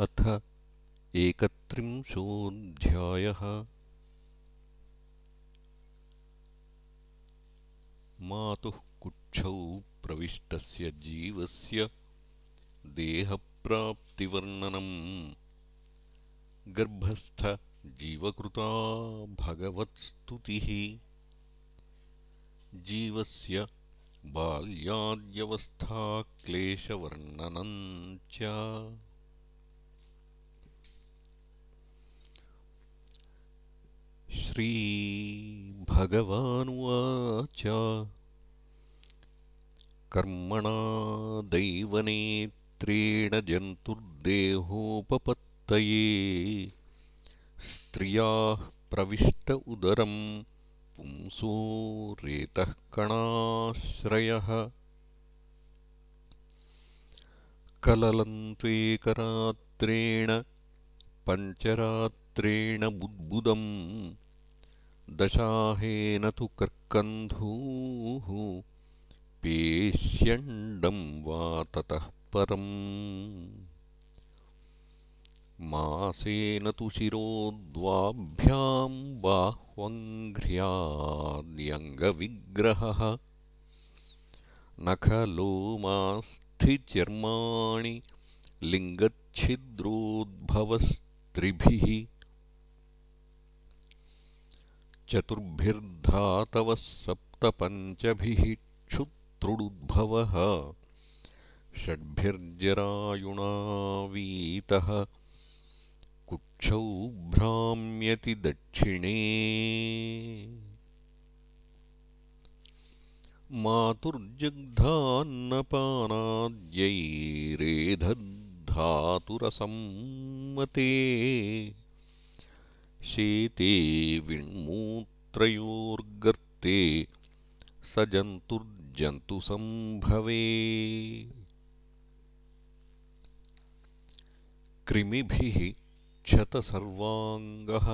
अथ एकत्रिंशोऽध्यायः। मातुः कुक्षौ प्रविष्टस्य जीवस्य देहप्राप्तिवर्णनम् गर्भस्थजीवकृता भगवत्स्तुतिः। जीवस्य बाल्याद्यवस्थाक्लेशवर्णनम् च श्रीभगवानुवाच कर्मणा दैवनेत्रेण जन्तुर्देहोपपत्तये स्त्रियाः प्रविष्ट उदरम् पुंसो रेतः कणाश्रयः। कललन्त्वेकरात्रेण पञ्चरात्रेण बुद्बुदम् दशाहेन तु कर्कन्धूः पेष्यण्डम् वा ततः परम्। मासेन तु शिरोद्वाभ्याम् बाह्वङ्घ्र्याद्यङ्गविग्रहः। नखलोमास्थिचर्माणि लिङ्गच्छिद्रोद्भवस्त्रिभिः चतुर्भिर्धातवः सप्तपञ्चभिः क्षुत्रुडुद्भवः षड्भिर्जरायुणावीतः कुक्षौ भ्राम्यति दक्षिणे। मातुर्जग्धान्नपानाद्यैरेधद्धातुरसम्मते शेते विण्मूत्रयोर्गर्ते स जन्तुर्जन्तुसम्भवे कृमिभिः क्षतसर्वाङ्गः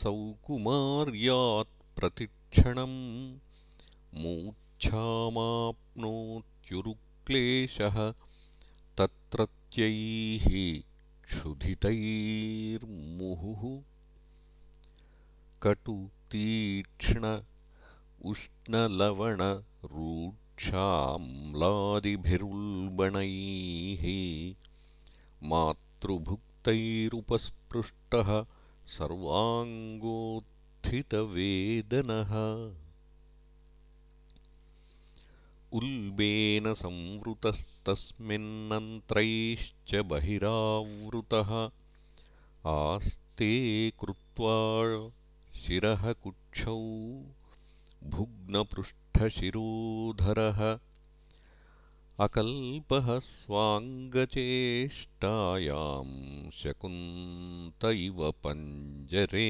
सौकुमार्यात्प्रतिक्षणम् मूर्च्छामाप्नोत्युरुक्लेशः तत्रत्यैः क्षुधितैर्मुहुः कटुतीक्ष्ण उष्णलवणरूक्षाम्लादिभिरुल्बणैः मातृभुक्तैरुपस्पृष्टः सर्वाङ्गोत्थितवेदनः। उल्बेन संवृतस्तस्मिन्नन्त्रैश्च बहिरावृतः। आस्ते कृत्वा शिरः कुक्षौ भुग्नपृष्ठशिरोधरः। अकल्पः स्वाङ्गचेष्टायाम् शकुन्त इव पञ्जरे।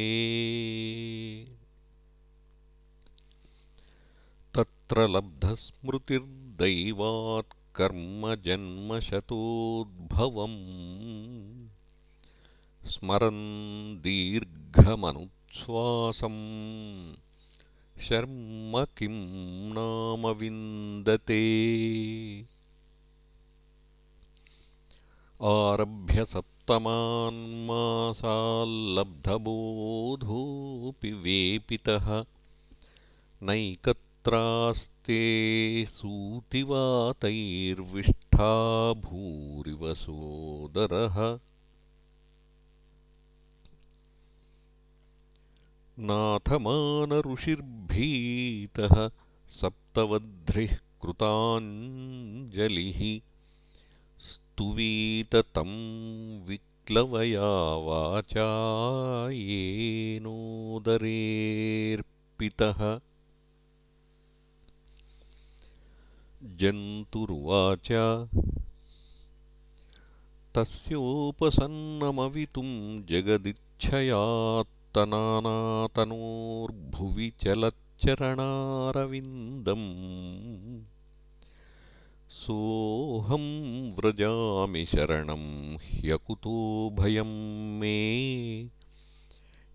तत्र लब्धस्मृतिर्दैवात्कर्मजन्मशतोद्भवम् स्मरन् दीर्घमनु श्वासम् शर्म किम् नाम विन्दते? आरभ्य सप्तमान्मासाल्लब्धबोधोऽपि वेपितः नैकत्रास्ते सूतिवातैर्विष्ठा भूरिव सोदरः नाथमानऋषिर्भीतः सप्तवध्रिः कृताञ्जलिः स्तुवीत तम् विक्लवया वाचा येनोदरेऽर्पितः जन्तुर्वाच तस्योपसन्नमवितुम् जगदिच्छयात् तनानातनोर्भुवि चलच्चरणारविन्दम्। सोऽहं व्रजामि शरणं ह्यकुतो भयं मे।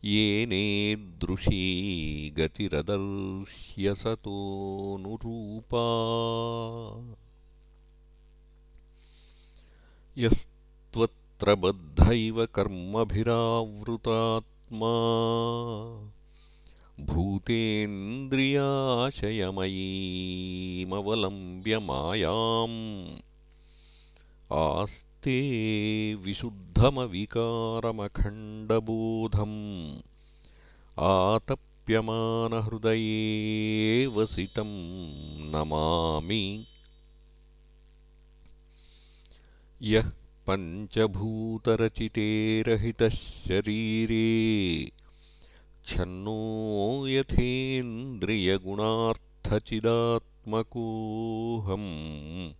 येनेदृशी गतिरदर्ह्यसतोऽनुरूपा यस्त्वत् यत्र बद्धैव कर्मभिरावृतात्मा भूतेन्द्रियाशयमयीमवलम्ब्य मायाम्। आस्ते विशुद्धमविकारमखण्डबोधम्। आतप्यमानहृदये वसितं नमामि। यः पञ्चभूतरचिते रहितः शरीरे छन्नो यथेन्द्रियगुणार्थचिदात्मकोऽहम्।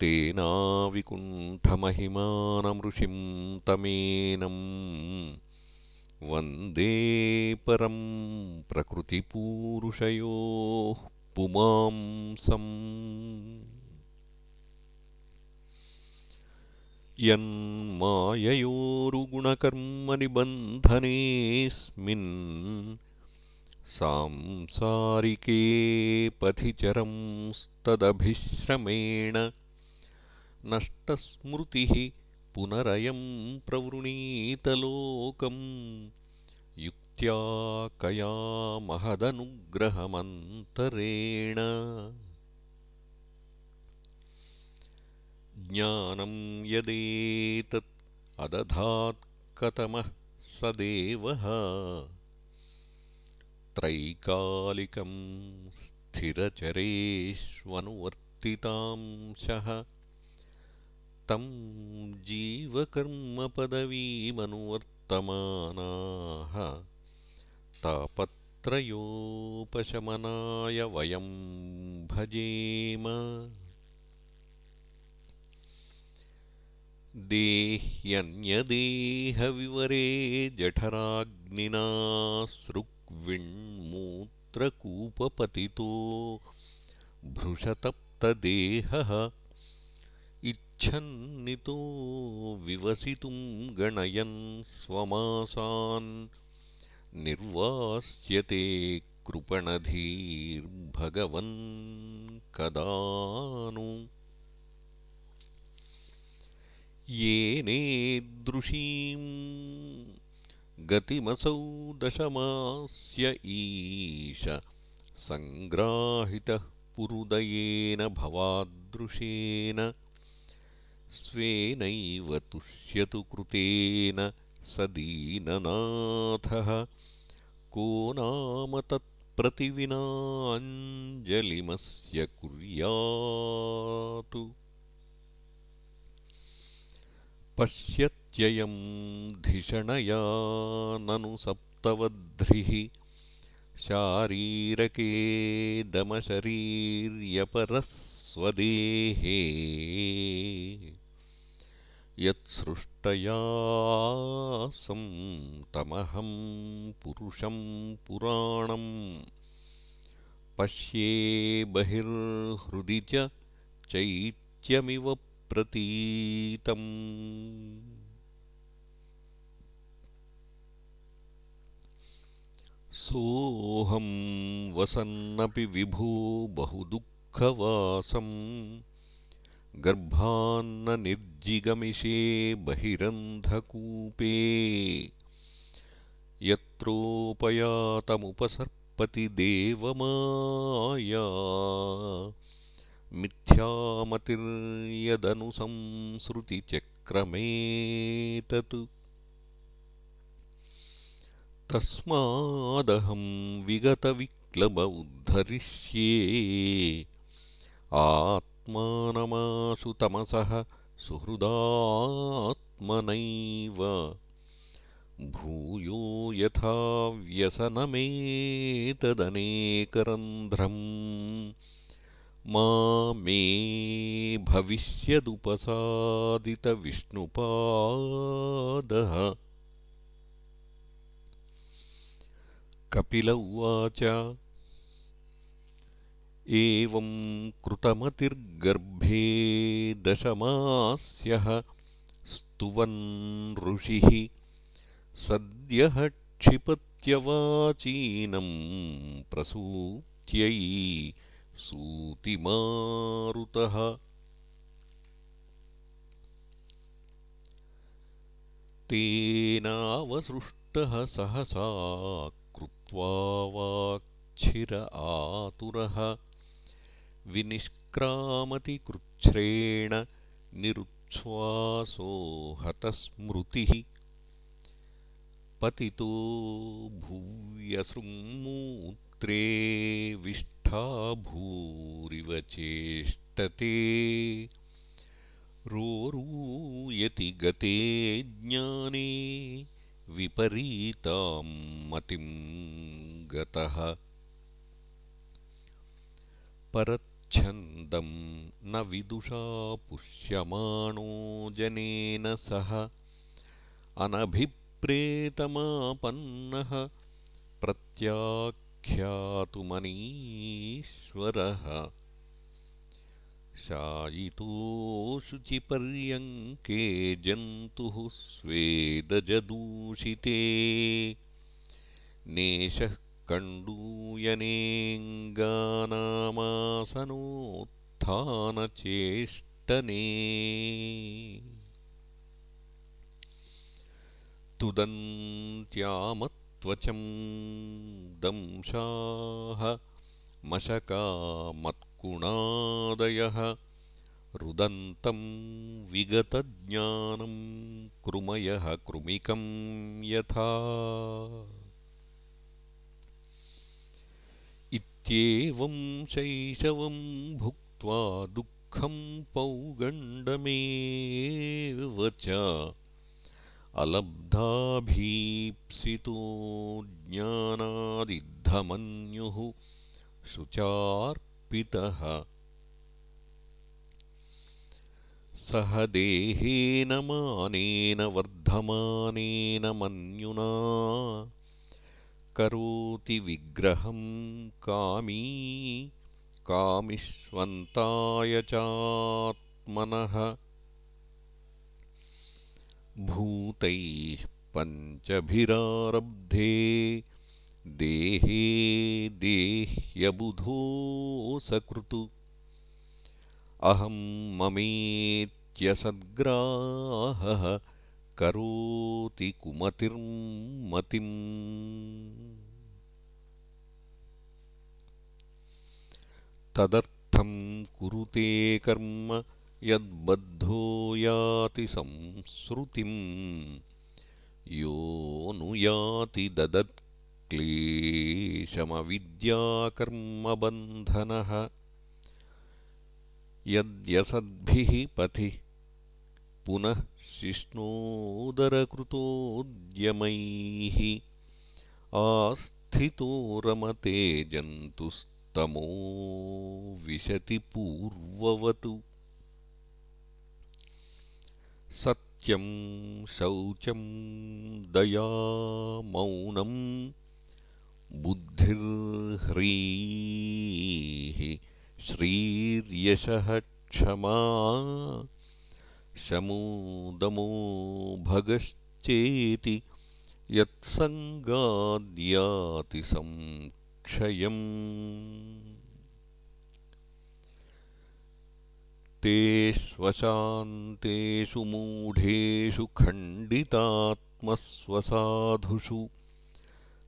तेनाविकुण्ठमहिमानमृषिं तमेनम् वन्दे परम् प्रकृतिपूरुषयोः पुमांसम् यन्माययोरुगुणकर्मनिबन्धनेऽस्मिन् सांसारिके पथि चरंस्तदभिश्रमेण नष्टस्मृतिः पुनरयम् प्रवृणीतलोकम् युक्त्या कया महदनुग्रहमन्तरेण ज्ञानं यदेतत् अदधात्कतमः स देवः त्रैकालिकं स्थिरचरेष्वनुवर्तितांशः तं जीवकर्मपदवीमनुवर्तमानाः। तापत्रयोपशमनाय वयं भजेम देह्यन्यदेहविवरे जठराग्निना सृग्विण्मूत्रकूपपतितो भृशतप्तदेहः इच्छन्नितो विवसितुं गणयन् स्वमासान् निर्वास्यते कृपणधीर्भगवन् कदा नु येनेदृशीं गतिमसौ दशमास्य ईश। सङ्ग्राहितः पुरुदयेन भवादृशेन। स्वेनैव तुष्यतु कृतेन स दीननाथः को नाम तत्प्रतिविनाञ्जलिमस्य कुर्यातु पश्यत्ययं धिषणया ननु सप्तवध्रिः शारीरके दमशरीर्यपरः स्वदेहे यत्सृष्टयासं तमहं पुरुषं पुराणम् पश्ये बहिर्हृदि च चैत्यमिव प्रतीतम्। सोऽहं वसन्नपि विभो बहुदुःखवासम्। गर्भान्न निर्जिगमिषे बहिरन्धकूपे। यत्रोपयातमुपसर्पति देवमाया मिथ्यामतिर्यदनुसंसृतिचक्रमेतत्। तस्मादहं विगतविक्लब उद्धरिष्ये आत्मानमाशु तमसः सुहृदात्मनैव। भूयो यथा व्यसनमेतदनेकरन्ध्रम् मा मे भविष्यदुपसादितविष्णुपादः। कपिल उवाच एवं कृतमतिर्गर्भे दशमास्यः स्तुवन् ऋषिः। सद्यः क्षिपत्यवाचीनं प्रसूत्यै सूतिमारुतः। तेनावसृष्टः सहसा कृत्वा वाच्छिर आतुरः। विनिष्क्रामति कृच्छ्रेण निरुच्छ्वासो हतस्मृतिः। पतितो भुव्यसृङ्मूत्रे विष्ठाभूरिव चेष्टते रोरूयति गते ज्ञाने विपरीतां मतिं गतः। परच्छन्दं न विदुषा पुष्यमाणो जनेन सह। अनभिप्रेतमापन्नः प्रत्याख्यातुमनीश्वरः शायितोऽशुचिपर्यङ्के जन्तुः स्वेदजदूषिते। नेशः कण्डूयनेऽङ्गानामासनोत्थानचेष्टने तुदन्त्यामत्वचं दंशाः मशकामत्कुणादयः रुदन्तं विगतज्ञानं कृमयः कृमिकं यथा। इत्येवं शैशवं भुक्त्वा दुःखं पौगण्डमेव च अलब्धाभीप्सितो ज्ञानादिद्धमन्युः शुचार्पितः। सह देहेन मानेन वर्धमानेन मन्युना। करोति विग्रहं कामी कामिष्वन्ताय चात्मनः भूतैः पञ्चभिरारब्धे देहे देह्यबुधोऽसकृतु। अहं ममेत्यसद्ग्राहः करोति कुमतिर्मतिम्। तदर्थं कुरुते कर्म यद्बद्धो याति संसृतिम् योऽनुयाति ददत्क्लेशमविद्याकर्मबन्धनः। यद्यसद्भिः पथि पुनः शिष्णोदरकृतोद्यमैः आस्थितो रमते जन्तुस्तमो विशति पूर्ववतु सत्यं शौचं दया मौनं बुद्धिर्ह्रीः श्रीर्यशः क्षमा शमोदमो भगश्चेति यत्सङ्गाद्याति संक्षयम् तेष्वशान्तेषु मूढेषु खण्डितात्मस्वसाधुषु।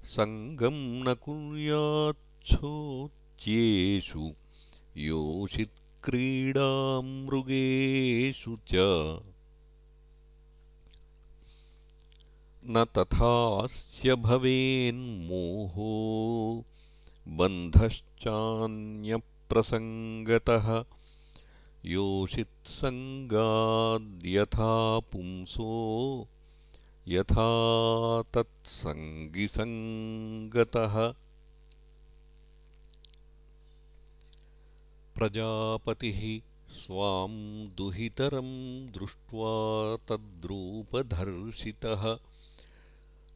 सङ्गं न कुर्याच्छोच्येषु योषित्क्रीडामृगेषु च। न तथास्य भवेन्मोहो बन्धश्चान्यप्रसङ्गतः योषित्सङ्गाद्यथा पुंसो यथा तत्सङ्गिसङ्गतः। प्रजापतिः स्वां दुहितरं दृष्ट्वा तद्रूपधर्षितः।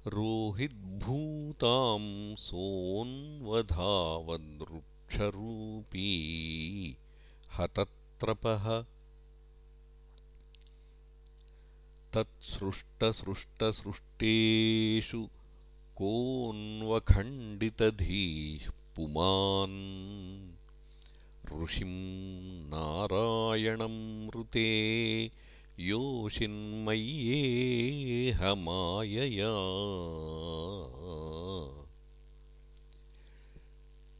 रोहिद्भूतां सोऽन्वधावद्वृक्षरूपी हतत् तत्सृष्टसृष्टसृष्टेषु कोऽन्वखण्डितधीः पुमान्। ऋषिं नारायणं ऋते योषिन्मय्येह मायया।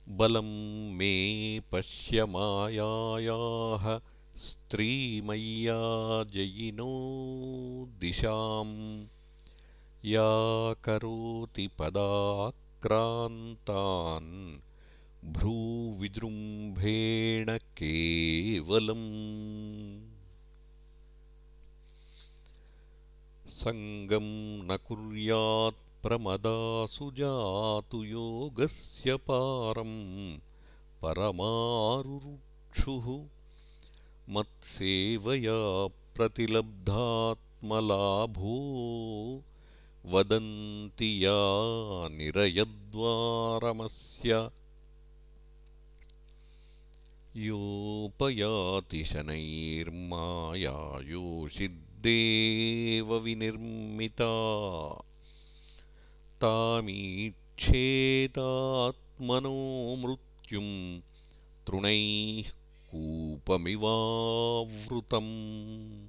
बलं मे पश्य मायायाः स्त्रीमय्या जयिनो दिशाम्। या करोति पदाक्रान्तान् भ्रूविजृम्भेण केवलम्। सङ्गम् न कुर्यात्प्रमदासु जातु योगस्य पारम् परमारुरुक्षुः। मत्सेवया प्रतिलब्धात्मलाभो। वदन्ति या निरयद्वारमस्य। योपयाति शनैर्मायायोषिद्देव विनिर्मिता। तामीक्षेतात्मनो मृत्युम् तृणैः कूपमिवावृतम्?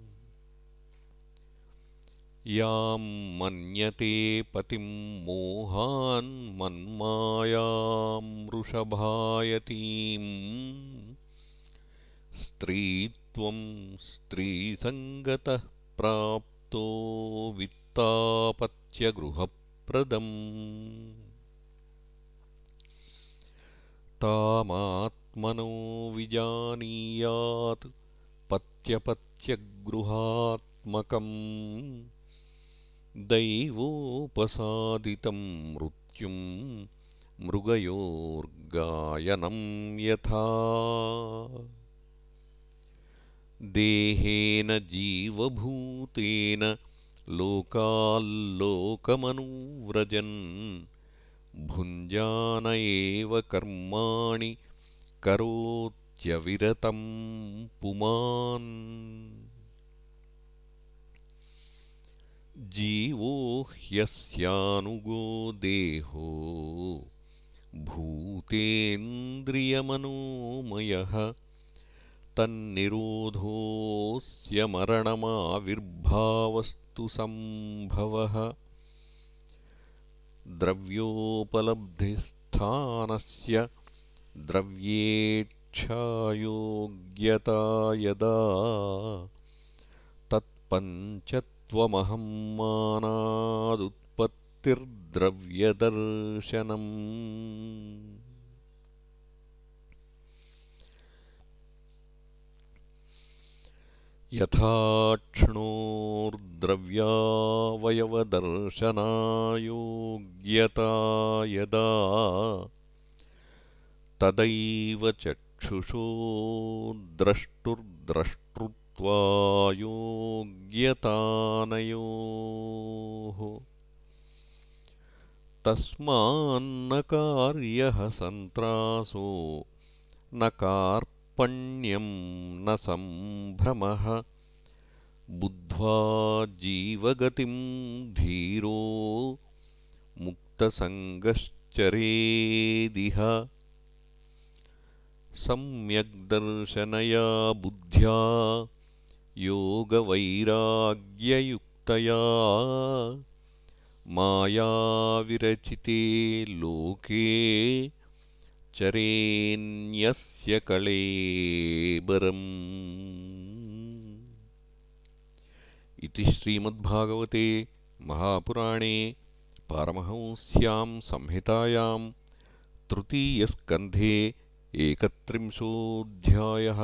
यां मन्यते पतिं वृषभायतीम्। स्त्रीत्वं स्त्रीसङ्गतः प्राप्तो वित्तापत्यगृहप्रदम् तामात्मनो विजानीयात् पत्यपत्यगृहात्मकम् दैवोपसादितं मृत्युम् मृगयोर्गायनं यथा। देहेन जीवभूतेन लोकाल्लोकमनुव्रजन् भुञ्जान एव कर्माणि करोत्यविरतं पुमान्। जीवो ह्यस्यानुगो देहो भूतेन्द्रियमनोमयः तन्निरोधोऽस्य मरणमाविर्भावस्तु सम्भवः द्रव्योपलब्धिस्थानस्य द्रव्येच्छायोग्यता यदा तत्पञ्च त्वमहं मानादुत्पत्तिर्द्रव्यदर्शनम् यथाक्ष्णोर्द्रव्यावयवदर्शनायोग्यता यदा तदैव चक्षुषो द्रष्टुर्द्रष्टृ योग्यतानयोः तस्मान्न कार्यः सन्त्रासो न कार्पण्यं न सम्भ्रमः। बुद्ध्वा जीवगतिं धीरो मुक्तसङ्गश्चरेदिह। सम्यग्दर्शनया बुद्ध्या योगवैराग्ययुक्तया। मायाविरचिते लोके चरेन्यस्य कळेबरम् इति श्रीमद्भागवते महापुराणे पारमहंस्यां संहितायां तृतीयस्कन्धे एकत्रिंशोऽध्यायः